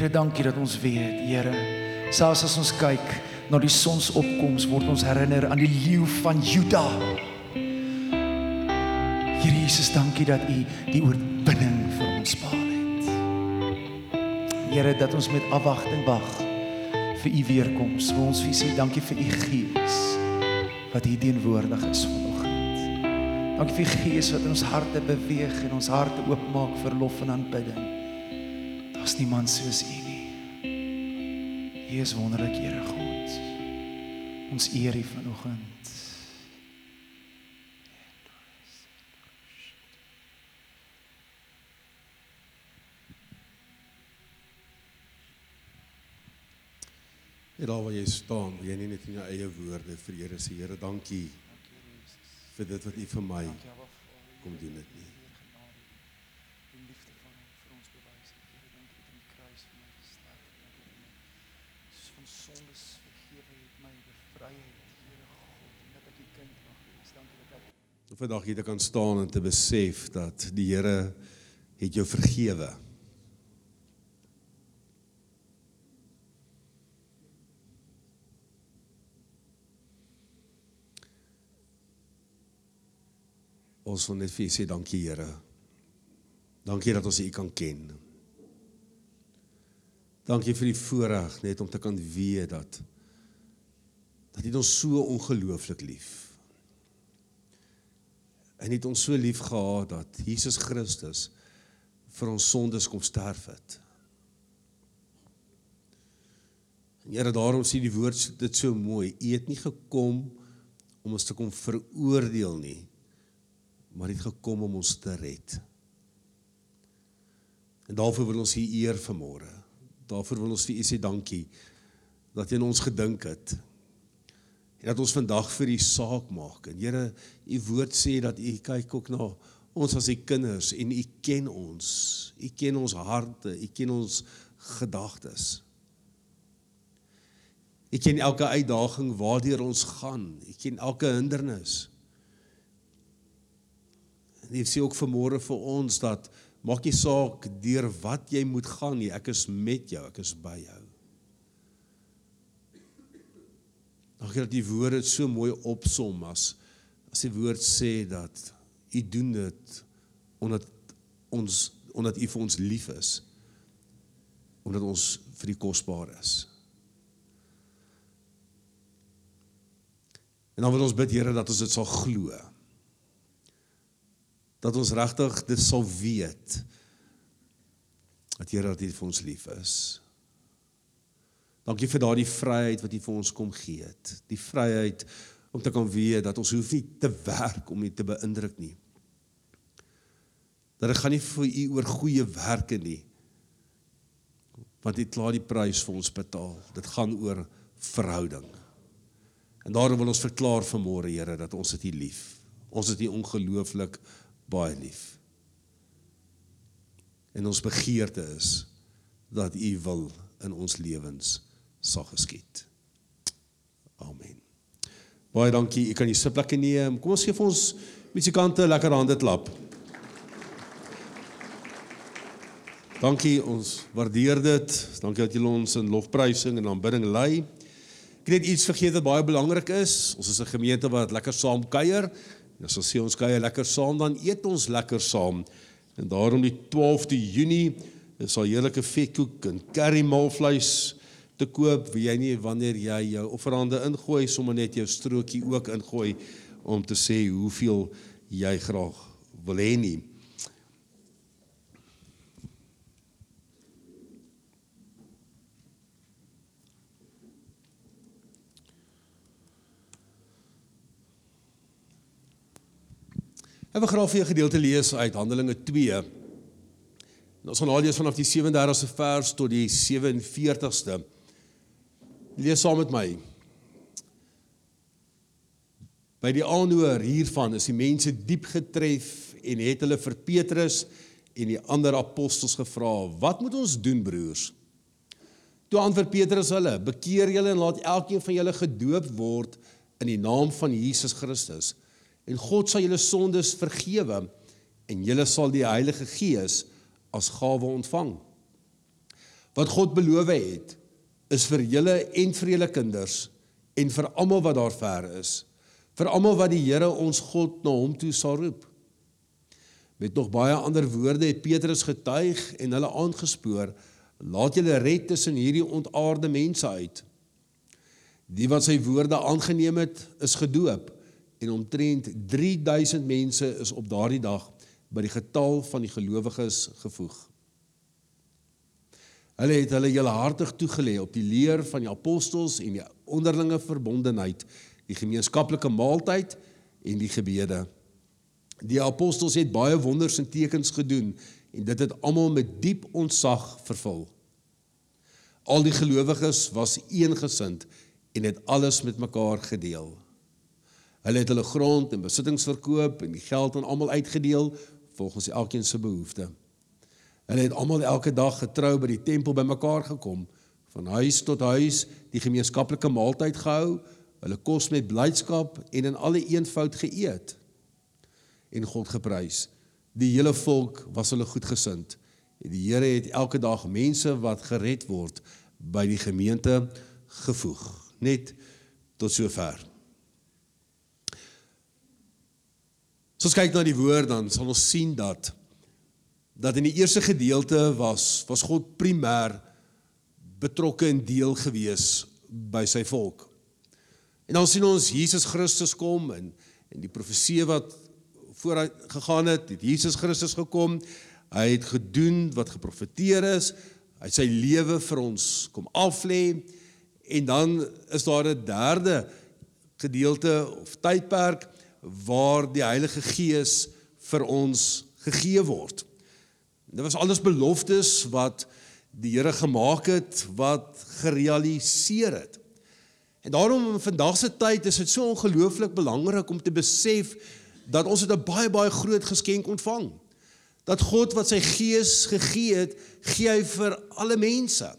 Here, dankie dat ons weet, Here, selfs as ons kyk na die sonsopkoms word ons herinner aan die leeu van Juda. Here Jesus, dankie dat U die oorwinning vir ons behaal het. Here, dat ons met afwagting wag vir U weerkoms. Wil ons vir U sê dankie vir U Gees wat hier teenwoordig is vanoggend. Dankie vir U Gees wat in ons harte beweeg en ons harte oopmaak vir lof en aanbidding. Daar's niemand soos U nie. U is wonderlik, Here God. Ons eer U vanoggend. En daar waar jy staan, wil jy nie net in jou eie woorde vir Here sê, Here, dankie vir dit wat U vir my kom doen het nie. Die liefde van hom vir ons bewys het. Here, dankie dat U die kruis vir my gesterf het. Dankie dat U my soos van sondes vergewe het, my bevry het. Here God, en dat ek U kind mag wees. Dankie dat ek Om vandag hier te kan staan en te besef dat die Here het jou vergewe. Ons wil net vir U sê dankie Here. Dankie dat ons U kan ken. Dankie vir die voorreg net om te kan weet dat dat U ons so ongelooflik lief. En het ons so lief gehad dat Jesus Christus vir ons sondes kom sterf het. En Here, daarom sê die woord dit so mooi. U het nie gekom om ons te kom veroordeel nie, maar het gekom om ons te red. En daarvoor wil ons U eer vanmôre. Daarvoor wil ons vir U sê dankie dat U aan ons gedink het. En dat ons vandag vir U saak maak. En Here, U woord sê dat U kyk ook na ons as U kinders en U ken ons. U ken ons harte, U ken ons gedagtes. U ken elke uitdaging waardeur ons gaan. U ken elke hindernis. En U sê ook vanmôre vir ons dat maak nie saak deur wat jy moet gaan nie, ek is met jou, ek is by jou. Dankie dat die woord dit so mooi opsom as as die woord sê dat u doen dit omdat ons omdat u vir ons lief is. Omdat ons vir u kosbaar is. En dan wil ons bid Here dat ons dit sal glo. Dat ons regtig dit sal weet. Dat Here dat U vir ons lief is. Dankie vir daardie vryheid wat U vir ons kom gee het. Die vryheid om te kan weet dat ons hoef nie te werk om U te beïndruk nie. Dat dit gaan nie vir U oor goeie werke nie. Want U het klaar die prys vir ons betaal. Dit gaan oor verhouding. En daarom wil ons verklaar vanmôre Here dat ons dit U lief. Ons het U ongelooflik baie lief. En ons begeerte is dat U wil in ons lewens sal geskied. Amen. Baie dankie. Ek kan die sitplekke neem. Kom ons gee vir ons musikante lekker hande klap. Dankie, ons waardeer dit. Dankie dat julle ons in lofprysing en aanbidding lei. Ek het iets vergeet wat baie belangrik is. Ons is 'n gemeente wat lekker saam kuier. En as ons sê ons kuier lekker saam, dan eet ons lekker saam. En daarom die 12de Junie is al heerlike vetkoek en curry maalvleis te koop. Wie jy nie wanneer jy jou offerande ingooi, sommer net jou strokie ook ingooi om te sê hoeveel jy graag wil hê nie. Ek wil graag vir 'n gedeelte lees uit Handelinge 2. En ons gaan lees vanaf die 37ste vers tot die 47ste. Lees saam met my. By die aanhoor hiervan is die mense diep getref en het hulle vir Petrus en die ander apostels gevra: "Wat moet ons doen, broers?" Toe antwoord Petrus hulle: "Bekeer julle en laat elkeen van julle gedoop word in die naam van Jesus Christus." en God sal julle sondes vergewe en julle sal die Heilige Gees as gawe ontvang. wat God beloof het, is vir julle en vir julle kinders en vir almal wat daar ver is, vir almal wat die Here ons God na hom toe sal roep. Met nog baie ander woorde het Petrus getuig en hulle aangespoor, laat julle red tussen hierdie ontaarde mense uit. Die wat sy woorde aangeneem het, is gedoop en omtrent 3000 mense is op daardie dag by die getal van die gelowiges gevoeg. Hulle het hulle hele hartig toegelê op die leer van die apostels en die onderlinge verbondenheid, die gemeenskaplike maaltyd en die gebede. Die apostels het baie wonders en tekens gedoen en dit het almal met diep ontzag vervul. Al die gelowiges was eengesind en het alles met mekaar gedeel. Hulle het hulle grond en besittings verkoop en die geld aan almal uitgedeel volgens elkeen se behoeftes. Hulle het almal elke dag getrou by die tempel bymekaar gekom, van huis tot huis die gemeenskaplike maaltyd gehou, hulle kos met blydskap en in alle eenvoud geëet en God geprys. Die hele volk was hulle goedgesind. En die Here het elke dag mense wat gered word by die gemeente gevoeg. Net tot sover. So as kyk na die woord dan sal ons sien dat dat in die eerste gedeelte was was God primêr betrokke en deel gewees by sy volk. En dan sien ons Jesus Christus kom en en die profesie wat vooruit gegaan het, het Jesus Christus gekom. Hy het gedoen wat geprofeteer is. Hy sy lewe vir ons kom aflê en dan is daar 'n derde gedeelte of tydperk waar die Heilige Gees vir ons gegee word. Dit was alles beloftes wat die Here gemaak het wat gerealiseer het. En daarom in vandag se tyd is dit so ongelooflik belangrik om te besef dat ons 'n baie baie groot geskenk ontvang. Dat God wat sy gees gegee het, gee hy vir alle mense.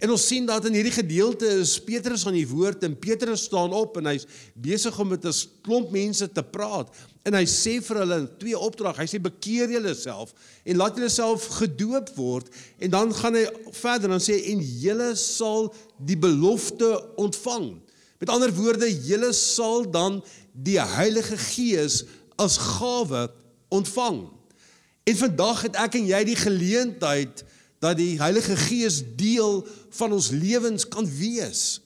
En ons sien dat in hierdie gedeelte is Petrus aan die woord en Petrus staan op en hy's besig om met 'n klomp mense te praat en hy sê vir hulle twee opdrag. Hy sê bekeer julle self en laat julle self gedoop word en dan gaan hy verder en sê en julle sal die belofte ontvang. Met ander woorde, julle sal dan die Heilige Gees as gawe ontvang. En vandag het ek en jy die geleentheid dat die Heilige Gees deel van ons lewens kan wees.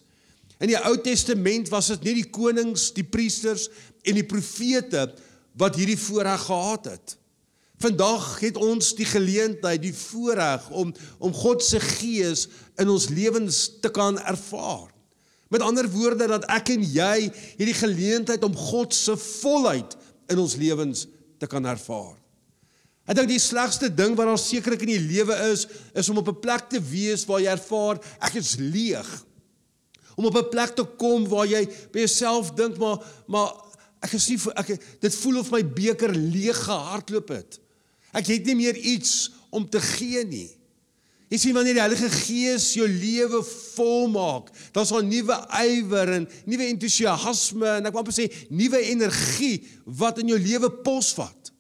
In die Ou Testament was dit nie die konings, die priesters en die profete wat hierdie voorreg gehad het. Vandag het ons die geleentheid, die voorreg om om God se gees in ons lewens te kan ervaar. Met ander woorde dat ek en jy hierdie geleentheid om God se volheid in ons lewens te kan ervaar. Ek dink die slegste ding wat daar sekerlik in die lewe is, is om op 'n plek te wees waar jy ervaar ek is leeg. Om op 'n plek te kom waar jy by jouself dink maar maar ek is nie ek dit voel of my beker leeg gehardloop het. Ek het nie meer iets om te gee nie. Jy sien wanneer die Heilige Gees jou lewe volmaak, dan sal nuwe ywer en nuwe entoesiasme en ek wou amper sê nuwe energie wat in jou lewe posvat.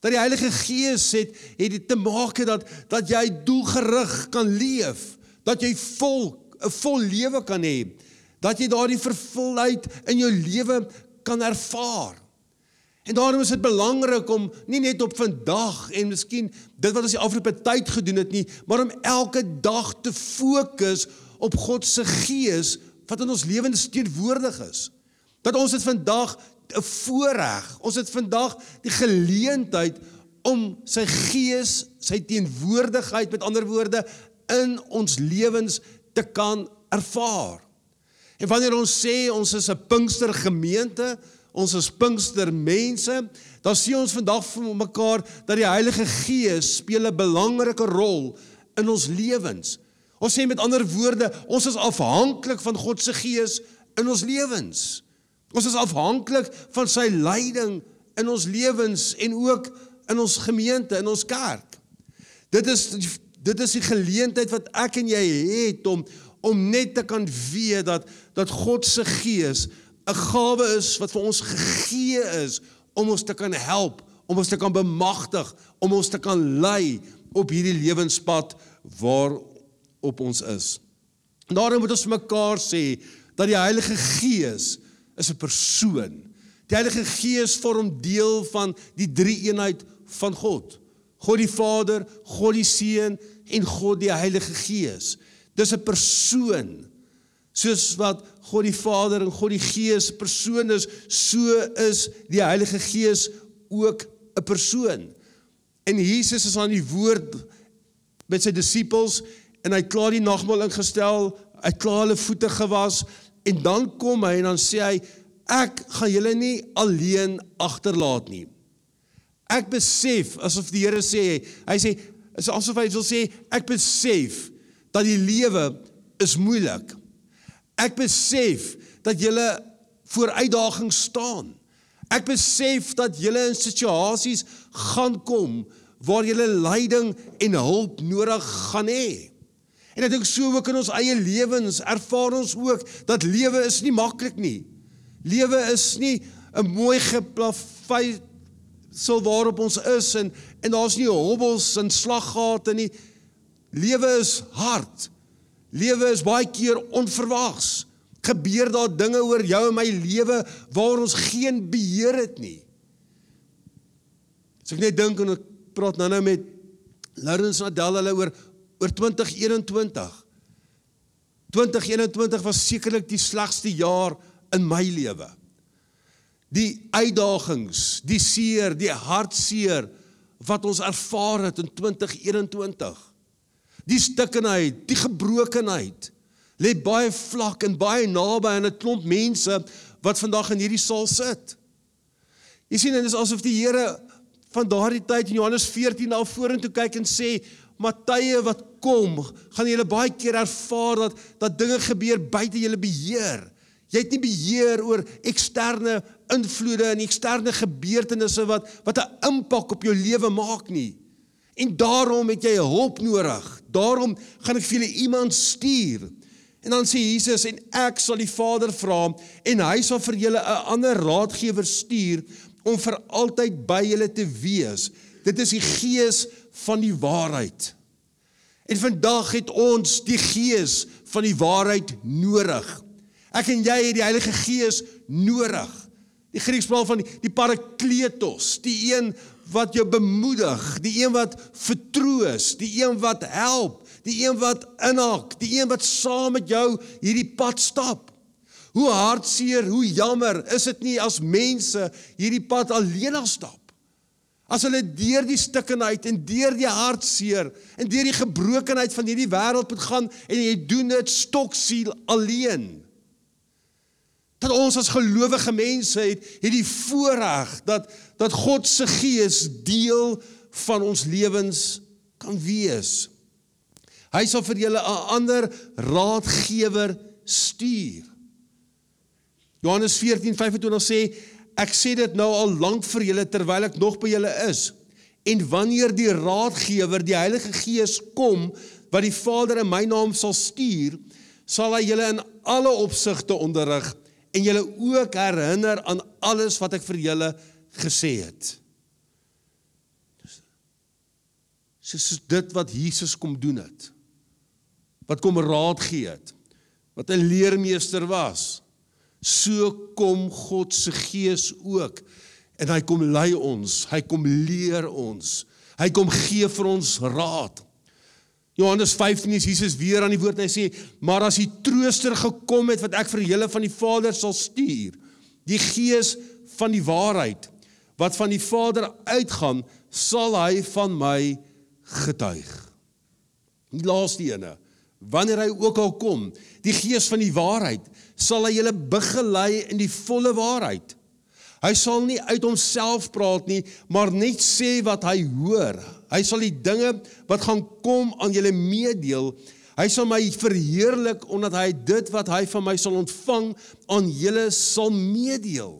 Dat die Heilige Gees het het dit te maak dat dat jy doelgerig kan leef, dat jy vol 'n vol lewe kan hê, dat jy daardie vervulling in jou lewe kan ervaar. En daarom is dit belangrik om nie net op vandag en miskien dit wat ons die afgelope tyd gedoen het nie, maar om elke dag te fokus op God se gees wat in ons lewens teenwoordig is. Dat ons dit vandag 'n voorreg. Ons het vandag die geleentheid om sy gees, sy teenwoordigheid met ander woorde in ons lewens te kan ervaar. En wanneer ons sê ons is 'n Pinkster gemeente, ons is Pinkster mense, dan sien ons vandag vir mekaar dat die Heilige Gees speel 'n belangrike rol in ons lewens. Ons sê met ander woorde, ons is afhanklik van God se Gees in ons lewens. Ons is afhanklik van sy leiding in ons lewens en ook in ons gemeente, in ons kerk. Dit is dit is die geleentheid wat ek en jy het om om net te kan weet dat dat God se gees 'n gawe is wat vir ons gegee is om ons te kan help, om ons te kan bemagtig, om ons te kan lei op hierdie lewenspad waar op ons is. Daarom moet ons mekaar sê dat die Heilige Gees is 'n persoon. Die Heilige Gees vorm deel van die drie-eenheid van God. God die Vader, God die Seun en God die Heilige Gees. Dis 'n persoon. Soos wat God die Vader en God die Gees persoon is, so is die Heilige Gees ook 'n persoon. En Jesus is aan die woord met sy disippels en hy het klaar die nagmaal ingestel, hy het klaar hulle voete gewas en dan kom hy en dan sê hy ek gaan julle nie alleen agterlaat nie. Ek besef asof die Here sê, hy sê is asof hy wil sê ek besef dat die lewe is moeilik. Ek besef dat julle voor uitdagings staan. Ek besef dat julle in situasies gaan kom waar jy leiding en hulp nodig gaan hê. En ek dink so ook in ons eie lewens ervaar ons ook dat lewe is nie maklik nie. Lewe is nie 'n mooi geplafy sal waarop ons is en en daar's nie hobbels en slaggate nie. Lewe is hard. Lewe is baie keer onverwags. Gebeur daar dinge oor jou en my lewe waar ons geen beheer het nie. As ek net dink en ek praat nou-nou met Lawrence Nadal hulle oor oor 2021. 2021 was sekerlik die slegste jaar in my lewe. Die uitdagings, die seer, die hartseer wat ons ervaar het in 2021. Die stikkenheid, die gebrokenheid lê baie vlak en baie naby aan 'n klomp mense wat vandag in hierdie saal sit. Jy sien dit is asof die Here van daardie tyd in Johannes 14 na vorentoe kyk en sê maar tye wat kom, gaan julle baie keer ervaar dat dat dinge gebeur buite julle beheer. Jy het nie beheer oor eksterne invloede en eksterne gebeurtenisse wat wat 'n impak op jou lewe maak nie. En daarom het jy hulp nodig. Daarom gaan ek vir julle iemand stuur. En dan sê Jesus en ek sal die Vader vra en hy sal vir julle 'n ander raadgewer stuur om vir altyd by julle te wees. Dit is die Gees van die waarheid. En vandag het ons die Gees van die waarheid nodig. Ek en jy het die Heilige Gees nodig. Die Griekspraal van die, die Parakletos, die een wat jou bemoedig, die een wat vertroos, die een wat help, die een wat inhak, die een wat saam met jou hierdie pad stap. Hoe hartseer, hoe jammer is dit nie as mense hierdie pad alleen al stap. As hulle deur die stikkenheid en deur die hartseer en deur die gebrokenheid van hierdie wêreld moet gaan en jy doen dit stoksiel alleen. Dat ons as gelowige mense het hierdie voorreg dat dat God se gees deel van ons lewens kan wees. Hy sal vir julle 'n ander raadgewer stuur. Johannes 14:25 sê ek sê dit nou al lank vir julle terwyl ek nog by julle is. En wanneer die raadgewer, die Heilige Gees kom wat die Vader in my naam sal stuur, sal hy julle in alle opsigte onderrig en julle ook herinner aan alles wat ek vir julle gesê het. Dis dit wat Jesus kom doen het. Wat kom raad gee het. Wat 'n leermeester was so kom God se gees ook en hy kom lei ons, hy kom leer ons. Hy kom gee vir ons raad. Johannes 15 is Jesus weer aan die woord en hy sê: "Maar as die Trooster gekom het wat ek vir julle van die Vader sal stuur, die Gees van die waarheid wat van die Vader uitgaan, sal hy van my getuig." Die laaste ene, wanneer hy ook al kom, die Gees van die waarheid sal hy julle begelei in die volle waarheid. Hy sal nie uit homself praat nie, maar net sê wat hy hoor. Hy sal die dinge wat gaan kom aan julle meedeel. Hy sal my verheerlik omdat hy dit wat hy van my sal ontvang aan julle sal meedeel.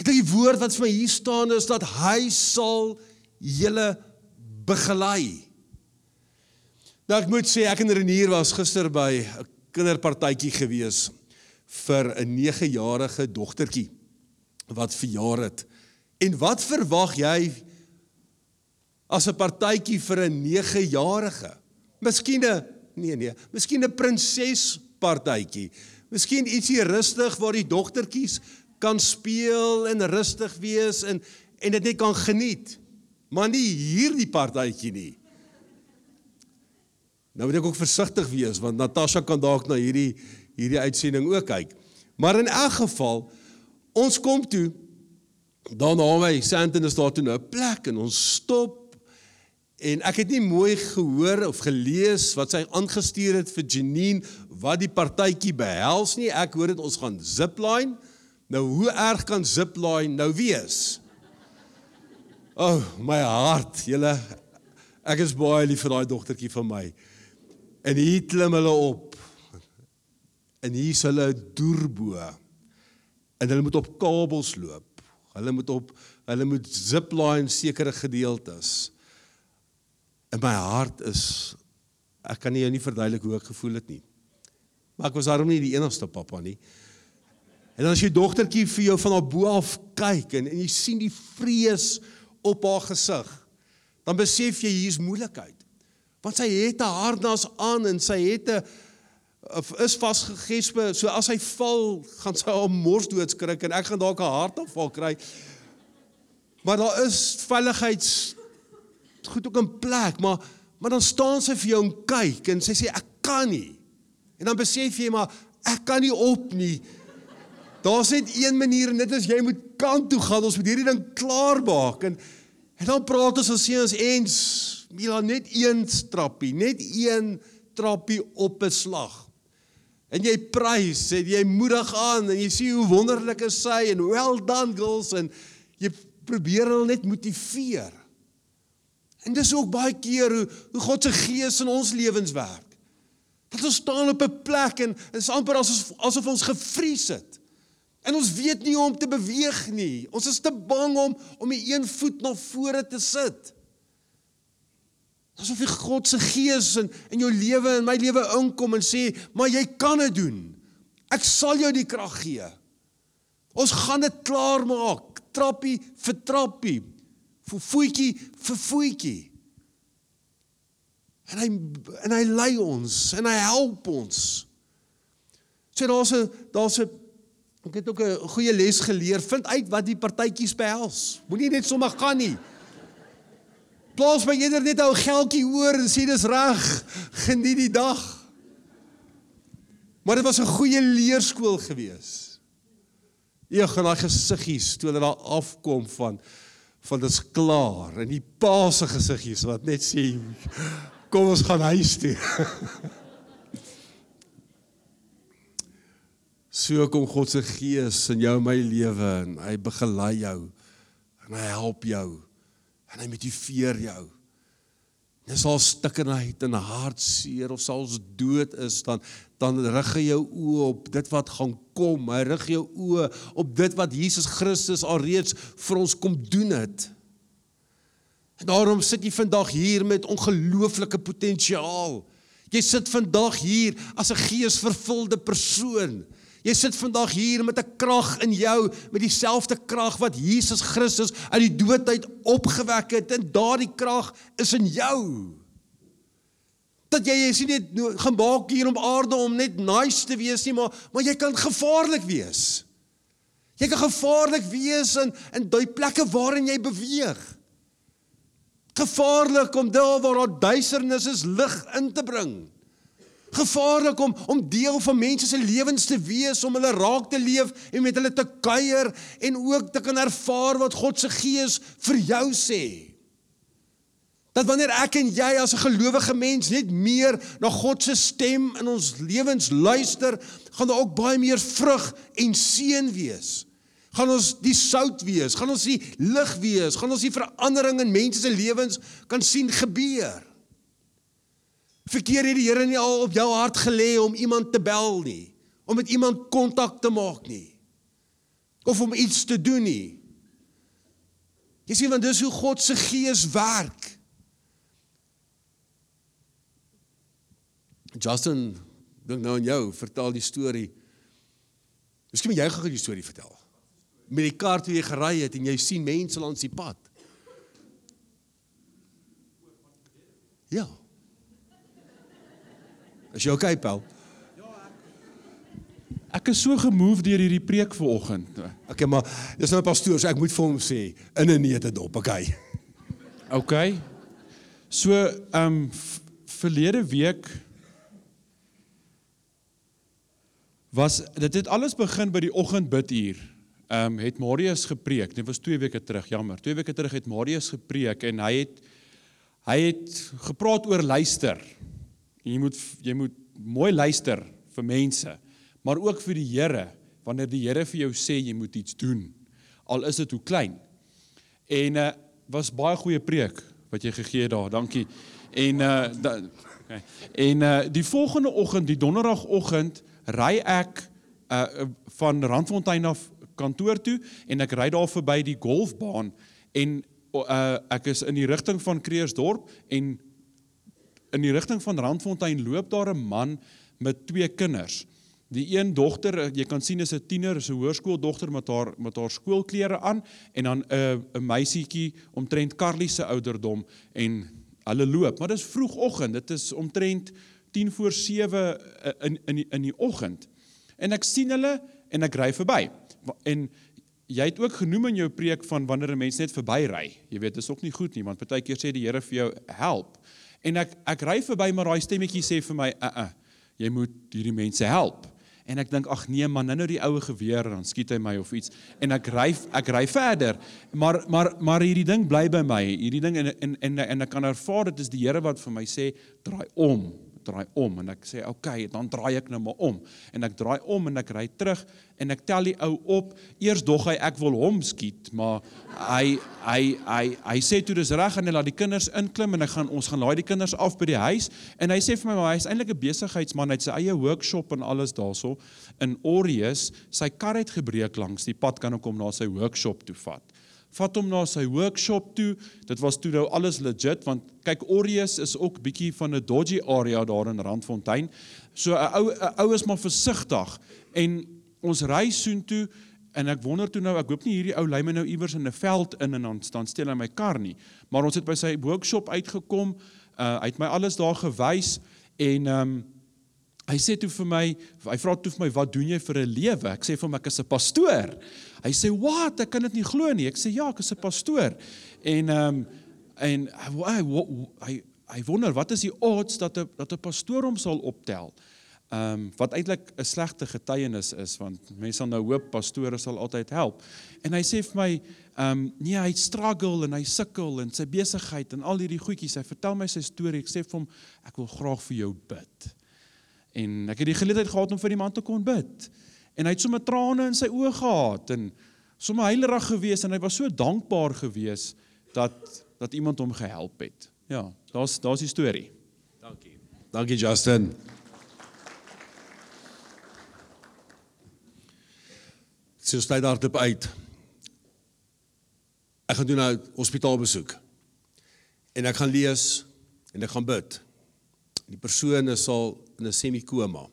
Ek dink die woord wat vir my hier staan is dat hy sal julle begelei. Nou ek moet sê ek en Renier was gister by 'n kinderpartytjie gewees vir 'n 9-jarige dogtertjie wat verjaar het. En wat verwag jy as 'n partytjie vir 'n 9-jarige? Miskien 'n nee nee, miskien 'n prinsespartytjie. Miskien ietsie rustig waar die dogtertjies kan speel en rustig wees en en dit net kan geniet. Maar nie hierdie partytjie nie. Nou moet ek ook versigtig wees want Natasha kan dalk na hierdie hierdie uitsending ook kyk. Maar in elk geval ons kom toe dan naby Sandton is daar toe nou 'n plek en ons stop en ek het nie mooi gehoor of gelees wat sy aangestuur het vir Janine wat die partytjie behels nie. Ek hoor dit ons gaan zipline. Nou hoe erg kan zipline nou wees? O, oh, my hart, julle ek is baie lief vir daai dogtertjie van my. En hier klim hulle op. En hier's hulle deurboo. En hulle moet op kabels loop. Hulle moet op hulle moet zipline sekere gedeeltes. In my hart is ek kan nie jou nie verduidelik hoe ek gevoel het nie. Maar ek was daarom nie die enigste pappa nie. En as jy dogtertjie vir jou van haar bo af kyk en, en jy sien die vrees op haar gesig, dan besef jy hier's moeilikheid want sy het 'n harnas aan en sy het 'n is vasgegespe so as hy val gaan sy hom mors doodskrik en ek gaan dalk 'n hartaanval kry. Maar daar is veiligheids goed ook 'n plek maar maar dan staan sy vir jou en kyk en sy sê ek kan nie. En dan besef jy maar ek kan nie op nie. Daar's net een manier en dit is jy moet kant toe gaan ons moet hierdie ding klaar maak en en dan praat ons as seuns ens Mila net een trappie, net een trappie op 'n slag. En jy prys, en jy moedig aan en jy sien hoe wonderlik is sy en well done girls en jy probeer hulle net motiveer. En dis ook baie keer hoe hoe God se gees in ons lewens werk. Dat ons staan op 'n plek en dit is amper asof asof ons gevries het. En ons weet nie hoe om te beweeg nie. Ons is te bang om om die een voet na vore te sit. Asof die God se gees in in jou lewe en my lewe inkom en sê, "Maar jy kan dit doen. Ek sal jou die krag gee. Ons gaan dit klaar maak, trappie vir trappie, vir voetjie vir voetjie." En hy en hy lei ons en hy help ons. Sê daar's 'n daar's 'n ek het ook 'n goeie les geleer. Vind uit wat die partytjies behels. Moenie net sommer gaan nie. Plaas my eerder net ou geldjie oor en sê dis reg. Geniet die dag. Maar dit was 'n goeie leerskool gewees. Ja, gaan daai gesiggies toe hulle daar afkom van van dit's klaar en die pa se gesiggies wat net sê kom ons gaan huis toe. So kom God se gees in jou en my lewe en hy begelei jou en hy help jou en hy motiveer jou. Dis al stikkenheid en hartseer of selfs dood is dan dan rig hy jou oë op dit wat gaan kom. Hy rig jou oë op dit wat Jesus Christus alreeds vir ons kom doen het. En daarom sit jy vandag hier met ongelooflike potensiaal. Jy sit vandag hier as 'n geesvervulde persoon. Jy sit vandag hier met 'n krag in jou, met dieselfde krag wat Jesus Christus uit die dood uit opgewek het en daardie krag is in jou. Dat jy is nie net gemaak hier op aarde om net nice te wees nie, maar maar jy kan gevaarlik wees. Jy kan gevaarlik wees in in daai plekke waarin jy beweeg. Gevaarlik om daar waar daar duisternis is lig in te bring gevaarlik om om deel van mense se lewens te wees, om hulle raak te leef en met hulle te kuier en ook te kan ervaar wat God se Gees vir jou sê. Dat wanneer ek en jy as 'n gelowige mens net meer na God se stem in ons lewens luister, gaan daar ook baie meer vrug en seën wees. Gaan ons die sout wees, gaan ons die lig wees, gaan ons die verandering in mense se lewens kan sien gebeur. Verkeer het die Here nie al op jou hart gelê om iemand te bel nie, om met iemand kontak te maak nie. Of om iets te doen nie. Jy sien want dis hoe God se gees werk. Justin, dink nou aan jou, vertel die storie. Miskien jy gaan die storie vertel. Met die kar toe jy gery het en jy sien mense langs die pad. Ja. Is jy okay, Paul? Ek is so gemove deur hierdie preek vanoggend. Okay, maar dis nou 'n pastoor, so ek moet vir hom sê in 'n neutedop, okay. OK. So, ehm um, verlede week was dit het alles begin by die oggendbiduur. Ehm um, het Marius gepreek. Dit was 2 weke terug, jammer. 2 weke terug het Marius gepreek en hy het hy het gepraat oor luister. En jy moet jy moet mooi luister vir mense, maar ook vir die Here wanneer die Here vir jou sê jy moet iets doen. Al is dit hoe klein. En uh was baie goeie preek wat jy gegee daar. Dankie. En uh da, okay. en uh die volgende oggend, die donderdagoggend, ry ek uh van Randfontein af kantoor toe en ek ry daar verby die golfbaan en uh ek is in die rigting van Kreersdorp en in die rigting van Randfontein loop daar 'n man met twee kinders. Die een dogter, jy kan sien is 'n tiener, is 'n hoërskooldogter met haar met haar skoolklere aan en dan 'n uh, 'n meisietjie omtrent Carly se ouderdom en hulle loop, maar dis vroegoggend, dit is omtrent 10 voor 7 in in die, in die oggend. En ek sien hulle en ek ry verby. En jy het ook genoem in jou preek van wanneer 'n mens net verbyry. Jy weet, dis ook nie goed nie, want baie keer sê die Here vir jou help. En ek ek ry verby maar daai stemmetjie sê vir my, "Uh uh, jy moet hierdie mense help." En ek dink, "Ag nee man, nou nou die oue geweer dan skiet hy my of iets." En ek ry ek ry verder. Maar maar maar hierdie ding bly by my. Hierdie ding en en en, en ek kan ervaar dit is die Here wat vir my sê, "Draai om." Draai om en ek sê okay, dan draai ek nou maar om. En ek draai om en ek ry terug en ek tel die ou op. Eers dog hy ek wil hom skiet, maar hy hy hy hy sê toe dis reg en hy laat die kinders inklim en ek gaan ons gaan laai die kinders af by die huis en hy sê vir my maar hy's eintlik 'n besigheidsman, hy het sy eie workshop en alles daarso in Orius. Sy kar het gebreek langs die pad kan ek hom na sy workshop toe vat vat hom na sy workshop toe. Dit was toe nou alles legit want kyk Orius is ook bietjie van 'n dodgy area daar in Randfontein. So 'n ou 'n ou is maar versigtig en ons ry soontoe en ek wonder toe nou ek hoop nie hierdie ou lei my nou iewers in 'n veld in en dan staan steel hy my kar nie. Maar ons het by sy workshop uitgekom. Uh hy het my alles daar gewys en ehm um, Hy sê toe vir my, hy vra toe vir my, "Wat doen jy vir 'n lewe?" Ek sê vir hom ek is 'n pastoor. Hy sê, "Wat? Ek kan dit nie glo nie." Ek sê, "Ja, ek is 'n pastoor." En ehm um, en hy hy hy wonder wat is die odds dat 'n dat 'n pastoor hom sal optel. Ehm um, wat eintlik 'n slegte getuienis is want mense sal nou hoop pastore sal altyd help. En hy sê vir my, ehm um, nee, hy struggle en hy sukkel en sy besigheid en al hierdie goedjies. Hy vertel my sy storie. Ek sê vir hom, "Ek wil graag vir jou bid." En ek het die geleentheid gehad om vir die man te kon bid. En hy het sommer trane in sy oë gehad en sommer heilerig gewees en hy was so dankbaar gewees dat dat iemand hom gehelp het. Ja, daar's daar's die storie. Dankie. Dankie Justin. Sy so, stay daar op uit. Ek gaan doen 'n hospitaalbesoek. En ek gaan lees en ek gaan bid. Die persoon is al in 'n semikoma.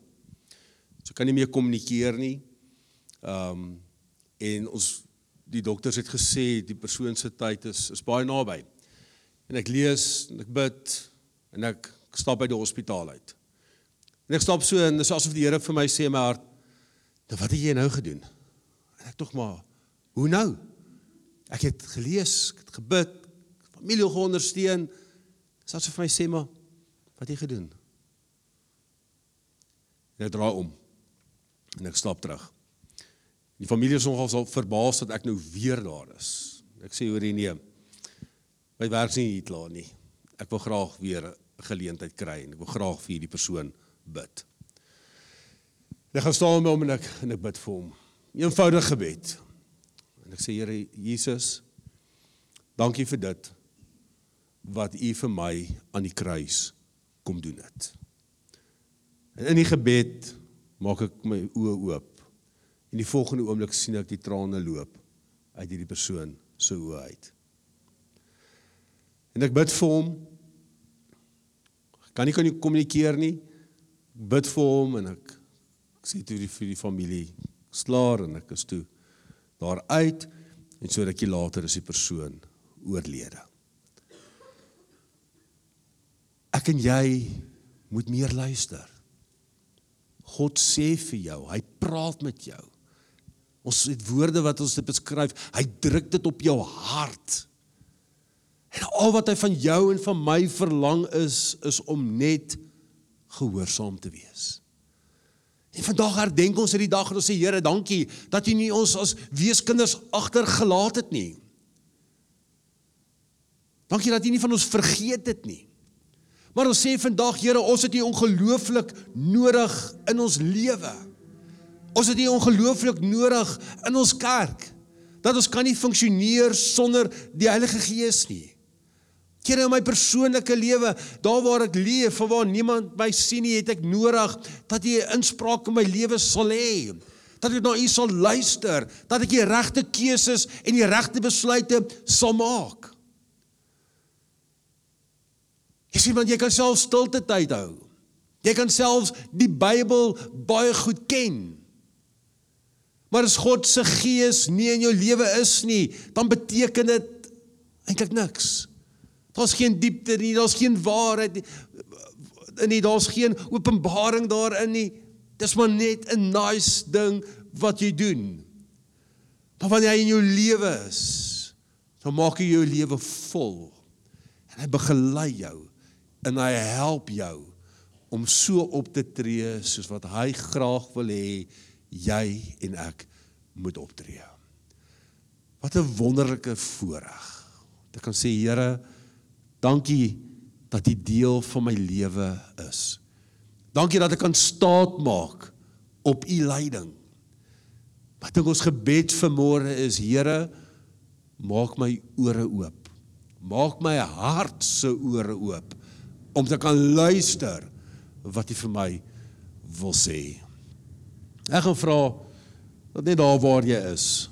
So kan nie meer kommunikeer nie. Ehm um, en ons die dokters het gesê die persoon se tyd is is baie naby. En ek lees en ek bid en ek stap by die hospitaal uit. En ek stap so en dis asof die Here vir my sê in my hart, "Nou wat het jy nou gedoen?" En ek tog maar, "Hoe nou?" Ek het gelees, ek het gebid, familie geondersteun. Dis asof hy sê maar, "Wat het jy gedoen?" En ek draai om. En ek stap terug. Die familie is nogal so verbaas dat ek nou weer daar is. Ek sê hoor nee. My werk is nie hier klaar nie. Ek wil graag weer 'n geleentheid kry en ek wil graag vir hierdie persoon bid. En ek gaan staan met hom en ek en ek bid vir hom. 'n Eenvoudige gebed. En ek sê Here Jesus, dankie vir dit wat U vir my aan die kruis kom doen het. En in die gebed maak ek my oë oop. En die volgende oomblik sien ek die trane loop uit hierdie persoon se oë uit. En ek bid vir hom. Kan nie kan nie kommunikeer nie. Ek bid vir hom en ek, ek sê toe die vir die familie slaar en ek is toe daar uit en so rukkie later is die persoon oorlede. Ek en jy moet meer luister. God sê vir jou, hy praat met jou. Ons het woorde wat ons dit beskryf. Hy druk dit op jou hart. En al wat hy van jou en van my verlang is is om net gehoorsaam te wees. En vandag herdenk ons hierdie dag en ons sê Here, dankie dat U nie ons as weeskinders agtergelaat het nie. Dankie dat U nie van ons vergeet het nie. Maar ons sê vandag Here, ons het U ongelooflik nodig in ons lewe. Ons het U ongelooflik nodig in ons kerk. Dat ons kan nie funksioneer sonder die Heilige Gees nie. Here in my persoonlike lewe, daar waar ek leef, waar niemand my sien nie, het ek nodig dat U 'n inspraak in my lewe sal hê. Dat ek na U sal luister, dat ek die regte keuses en die regte besluite sal maak. Jy sien want jy kan self stilte tyd hou. Jy kan selfs die Bybel baie goed ken. Maar as God se gees nie in jou lewe is nie, dan beteken dit eintlik niks. Daar's geen diepte nie, daar's geen waarheid nie. Nie daar's geen openbaring daarin nie. Dis maar net 'n nice ding wat jy doen. Maar wanneer hy in jou lewe is, dan maak hy jou lewe vol. En hy begelei jou en hy help jou om so op te tree soos wat hy graag wil hê jy en ek moet optree. Wat 'n wonderlike voorreg. Ek kan sê Here, Dankie dat U deel van my lewe is. Dankie dat ek kan staat maak op U leiding. Wat ek ons gebed vanmôre is, Here, maak my ore oop. Maak my hart se ore oop om te kan luister wat U vir my wil sê. Ek gaan vra dat net daar waar jy is,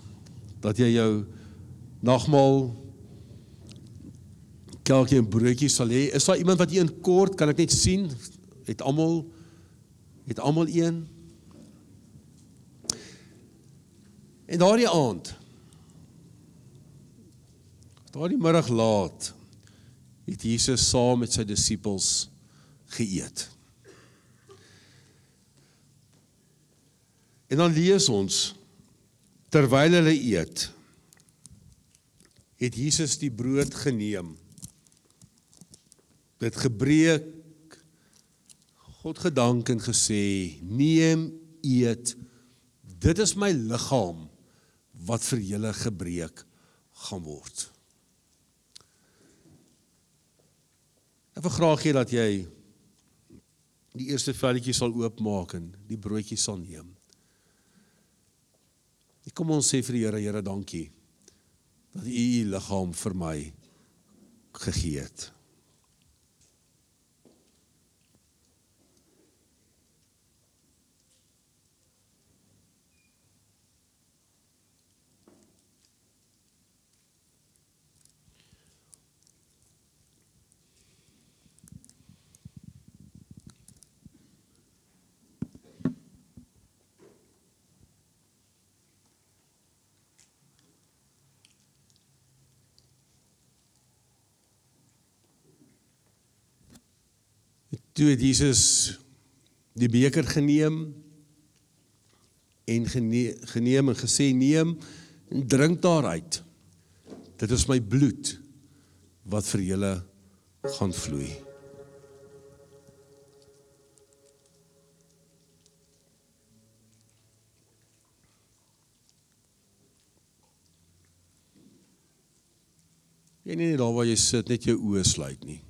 dat jy jou nagmaal kelkie en broodjie sal hê. Is daar iemand wat een kort kan ek net sien? Het almal het almal een? En daardie aand daardie middag laat het Jesus saam met sy disippels geëet. En dan lees ons terwyl hulle eet het Jesus die brood geneem. Dit gebreek God gedank en gesê neem eet. Dit is my liggaam wat vir julle gebreek gaan word Ek wil graag hê dat jy die eerste velletjie sal oopmaak en die broodjie sal neem. Ek kom ons sê vir die Here Here dankie dat u u liggaam vir my gegee het Toe het Jesus die beker geneem en geneem en gesê neem en drink daaruit. Dit is my bloed wat vir julle gaan vloei. Jy nie net daar waar jy sit net jou oë sluit nie.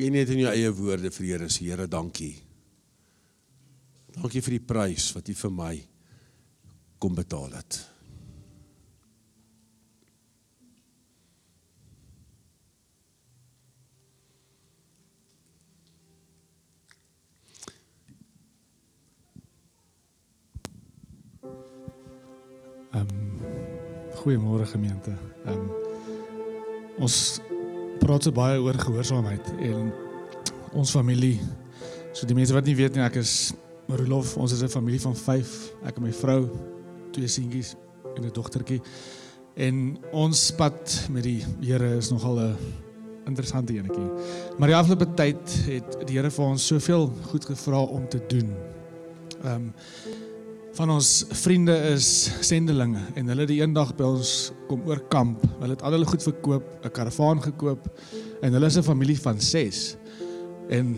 Wie net in jou eie woorde vir Here sê Here dankie. Dankie vir die prys wat U vir my kom betaal het. Ehm um, goeiemôre gemeente. Ehm um, ons praat so baie oor gehoorsaamheid en ons familie. So die mense wat nie weet nie, ek is Rolof, ons is 'n familie van 5. Ek en my vrou, twee seentjies en 'n dogtertjie. En ons pad met die Here is nogal 'n interessante enetjie. Maar die afgelope tyd het die Here vir ons soveel goed gevra om te doen. Ehm um, van ons vriende is sendelinge en hulle het die eendag by ons kom oor kamp. Hulle het al hulle goed verkoop, 'n karavaan gekoop en hulle is 'n familie van 6. En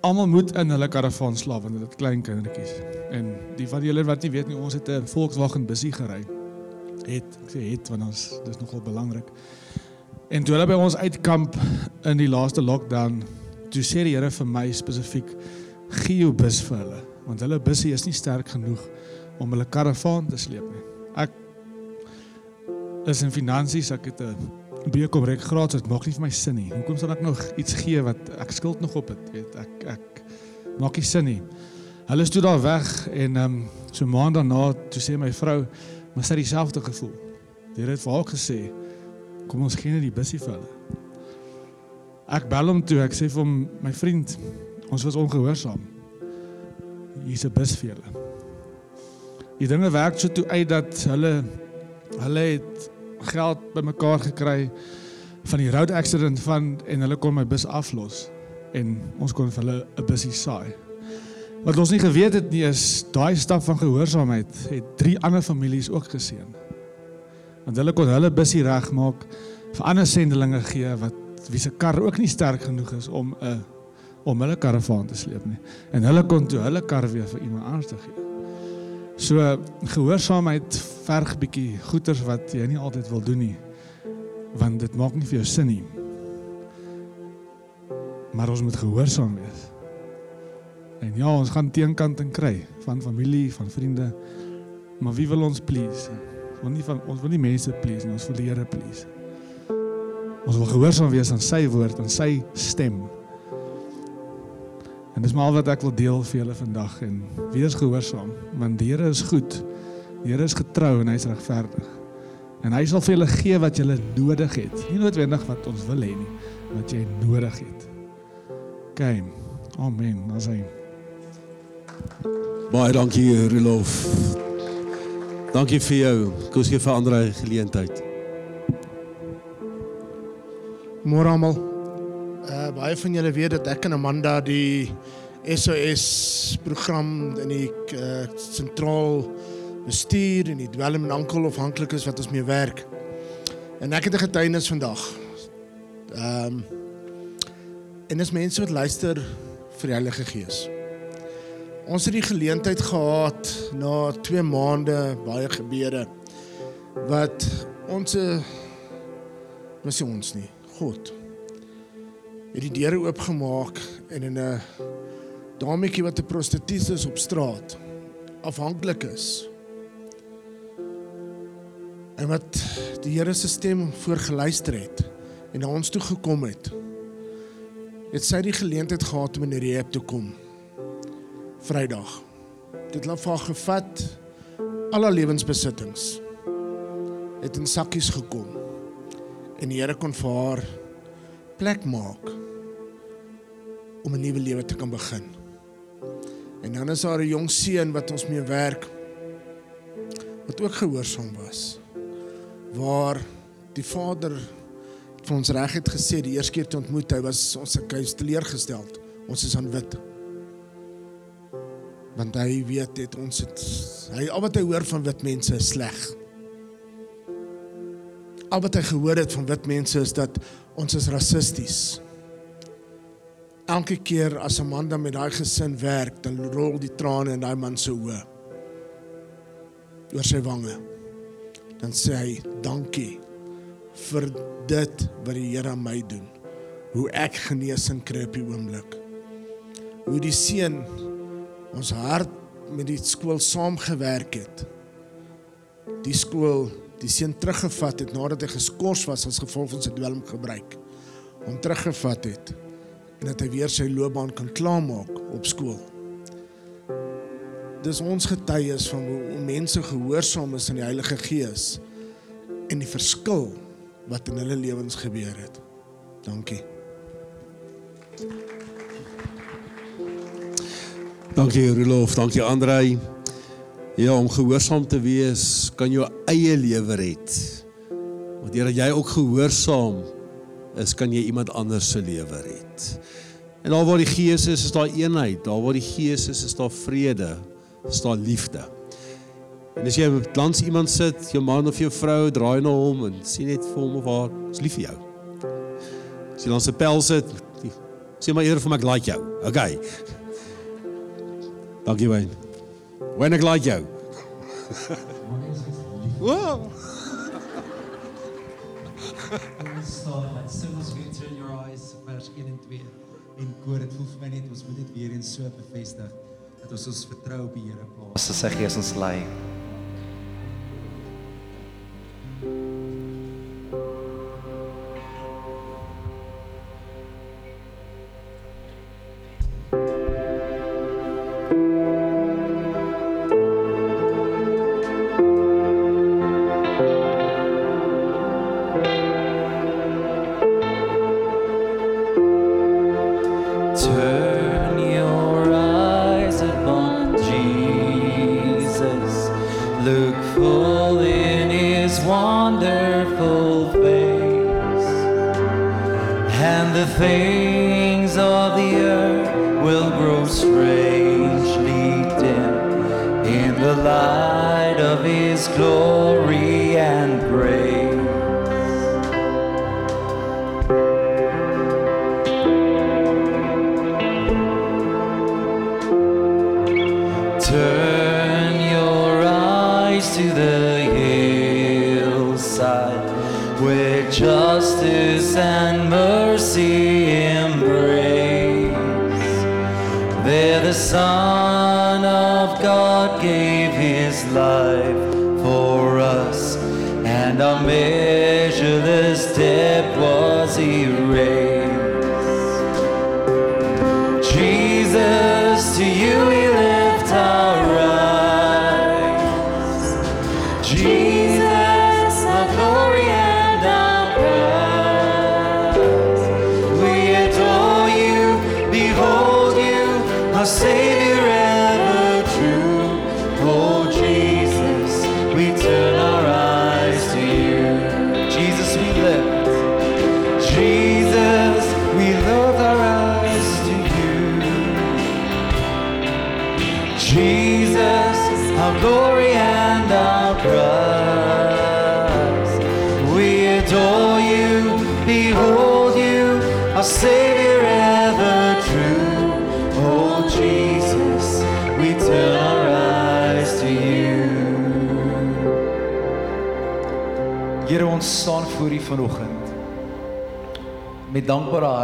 almal moet in hulle karavaan slaap want hulle het klein kindertjies. En die van julle wat nie weet nie, ons het 'n Volkswagen bussie gery. Het, ek sê het want ons dis nogal belangrik. En toe hulle by ons uitkamp in die laaste lockdown, toe sê die Here vir my spesifiek gee jou bus vir hulle want hulle bussie is nie sterk genoeg om hulle karavaan te sleep nie. Ek is in finansies, ek het 'n BCom reg graad, so dit maak nie vir my sin nie. Hoekom sal ek nog iets gee wat ek skuld nog op het, weet ek ek maak nie sin nie. Hulle is toe daar weg en ehm um, so maand daarna toe sê my vrou, maar sy het dieselfde gevoel. Die het vir haar gesê, kom ons gee net die bussie vir hulle. Ek bel hom toe, ek sê vir hom, my vriend, ons was ongehoorsaam. Hier's 'n bus vir julle. Die dinge werk so toe uit dat hulle hulle het geld bymekaar gekry van die road accident van en hulle kon my bus aflos en ons kon vir hulle 'n busie saai. Wat ons nie geweet het nie is daai stap van gehoorsaamheid het drie ander families ook geseën. Want hulle kon hulle busie regmaak vir ander sendelinge gee wat wie se kar ook nie sterk genoeg is om 'n om hulle karavaan te sleep nie. En hulle kon toe hulle kar weer vir iemand anders te gee. So gehoorsaamheid verg bietjie goeters wat jy nie altyd wil doen nie. Want dit maak nie vir jou sin nie. Maar ons moet gehoorsaam wees. En ja, ons gaan teenkant en kry van familie, van vriende. Maar wie wil ons please? Ons wil nie van ons wil nie mense please nie, ons wil die Here please. Ons wil gehoorsaam wees aan sy woord en sy stem. En dis maar al wat ek wil deel vir julle vandag en wees gehoorsaam want die Here is goed. Die Here is getrou en hy's regverdig. En hy sal vir julle gee wat julle nodig het. Nie noodwendig wat ons wil hê nie, wat jy nodig het. OK. Amen. Ons sê Baie dankie Rolof. Dankie vir jou. Kom gee vir ander geleentheid. Môre almal. Uh baie van julle weet dat ek en Amanda die SOS program in die uh, sentraal bestuur en die dwelm en ankel afhanklik is wat ons mee werk. En ek het 'n getuienis vandag. Ehm um, en dis mense wat luister vir die Heilige Gees. Ons het die geleentheid gehad na 2 maande baie gebede wat ons was ons nie God het die deure oopgemaak en in 'n dametjie wat 'n prostituut is op straat afhanklik is. En wat die Here se stem voorgeluister het en na ons toe gekom het. Het sy die geleentheid gehad om in die rehab te kom. Vrydag. Dit het haar gevat al haar lewensbesittings. Het in sakkies gekom. En die Here kon vir haar plek maak om 'n nuwe lewe te kan begin. En dan is daar 'n jong seun wat ons mee werk wat ook gehoorsaam was. Waar die vader vir ons reg het gesê die eerste keer toe ontmoet hy was ons huis teleurgestel. Ons is aan wit. Want hy weet dit ons het hy al wat hy hoor van wit mense is sleg. Al wat hy gehoor het van wit mense is dat ons is rassisties elke keer as 'n man dan met daai gesin werk, dan rol die trane in daai man se oë. oor sy wange. Dan sê hy dankie vir dit wat die Here aan my doen. Hoe ek genesing kry op die oomblik. Hoe die seun ons hart met die skool saamgewerk het. Die skool die seun teruggevat het nadat hy geskort was as gevolg van sy dwelmgebruik. Hom teruggevat het en dat hy weer sy loopbaan kan klaarmaak op skool. Dis ons getuies van hoe mense gehoorsaam is aan die Heilige Gees en die verskil wat in hulle lewens gebeur het. Dankie. Dankie Rolof, dankie Andrei. Ja, om gehoorsaam te wees kan jou eie lewe red. Want deurdat jy ook gehoorsaam is, kan jy iemand anders se lewe red. En daar waar die Gees is, is daar eenheid. Daar waar die Gees is, is daar vrede, is daar liefde. En as jy langs iemand sit, jou man of jou vrou, draai na hom en sien net vir hom of haar, is lief vir jou. As jy langs 'n pel sit, sê maar eerder vir my ek like jou. Okay. Dankie Wayne. Wayne ek like jou. Wow. staan en sing ons weer turn your eyes vers 1 en 2 en koor dit voel vir my net ons moet dit weer eens so bevestig dat ons ons vertrou op die Here plaas. Ons sy gees ons lei. Turn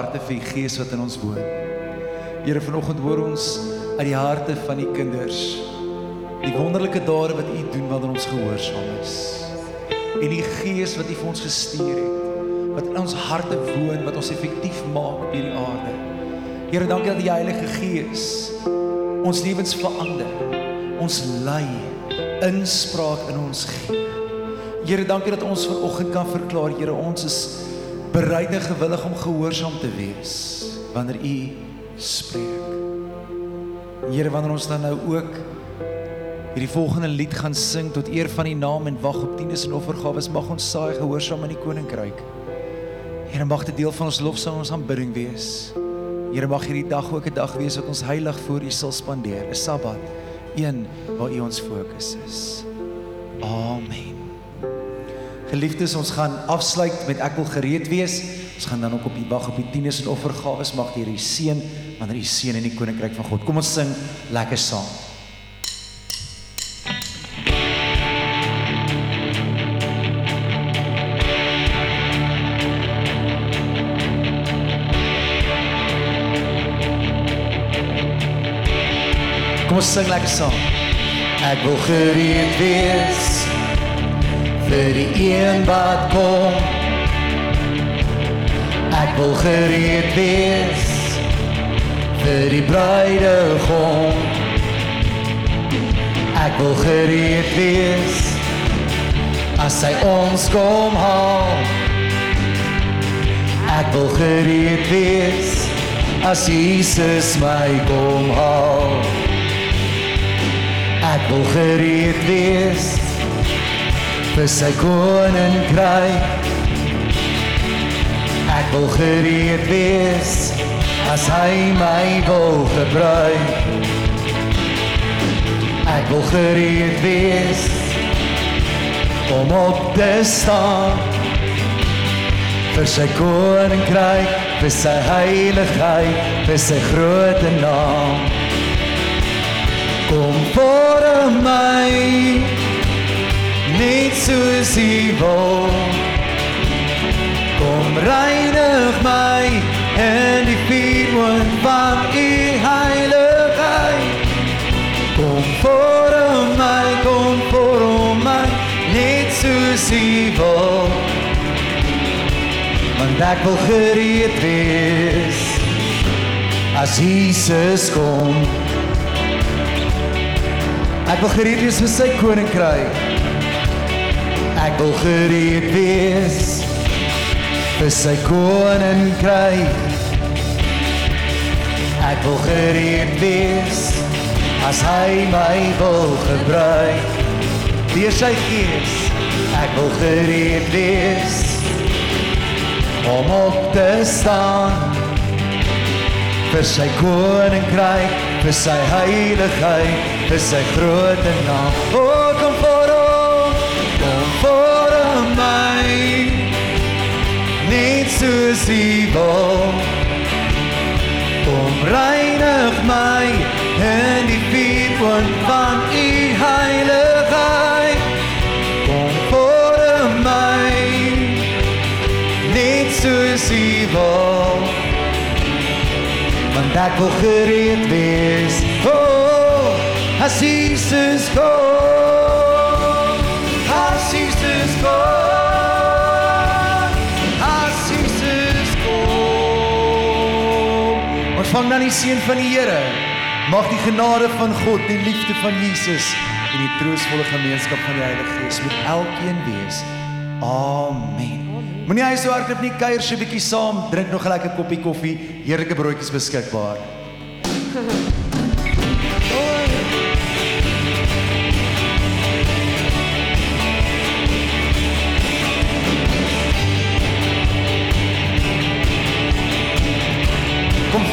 harte vir U Gees wat in ons woon. Here vanoggend hoor ons uit die harte van die kinders die wonderlike dade wat U doen wanneer ons gehoorsaam is. En die Gees wat U vir ons gestuur het, wat in ons harte woon, wat ons effektief maak op hierdie aarde. Here, dankie dat die Heilige Gees ons lewens verander, ons lei, inspraak in ons gee. Here, dankie dat ons vanoggend kan verklaar, Here, ons is bereid en gewillig om gehoorsaam te wees wanneer U spreek. Here, wanneer ons dan nou ook hierdie volgende lied gaan sing tot eer van U naam en wag op tiendes en offergawes, mag ons saai gehoorsaam in die koninkryk. Here, mag dit deel van ons lofsang en ons aanbidding wees. Here, mag hierdie dag ook 'n dag wees wat ons heilig voor U sal spandeer, 'n Sabbat, een waar U ons fokus is. Amen. Geliefdes, ons gaan afsluit met ek wil gereed wees. Ons gaan dan ook op die wag op die tieners en offergawes mag die Here seën wanneer u seën in die koninkryk van God. Kom ons sing lekker saam. Kom ons sing lekker saam. Ek wil gereed wees vir die een wat kom. Ek wil gereed wees vir die bruidegom. Ek wil gereed wees as hy ons kom haal. Ek wil gereed wees as Jesus my kom haal. Ek wil gereed wees vir sy koninkryk. Ek wil gereed wees as hy my wil gebruik. Ek wil gereed wees om op te staan vir sy koninkryk, vir sy heiligheid, vir sy groot naam. Kom voor my net soos U wil. Kom reinig my in die vuurwind van U heiligheid. Kom voor my, kom voor my, net soos U wil. Want ek wil gereed wees as Jesus kom. Ek wil gereed wees vir sy koninkryk. Ek wil gereed wees vir sy koninkryk. Ek wil gereed wees as hy my wil gebruik. Deur sy gees, ek wil gereed wees om op te staan vir sy koninkryk, vir sy heiligheid, vir sy groot naam. O soos U wil. Kom reinig my in die vuurwind van U heiligheid. Kom voor my. Net soos U wil want ek wil gereed wees. Oh, as Jesus kom, as Jesus kom, Ontvang dan die seën van die Here. Mag die genade van God, die liefde van Jesus en die troostvolle gemeenskap van die Heilige Gees met elkeen wees. Amen. Moenie hy so hardloop nie, kuier so 'n bietjie saam, drink nog 'n lekker koppie koffie, heerlike broodjies beskikbaar.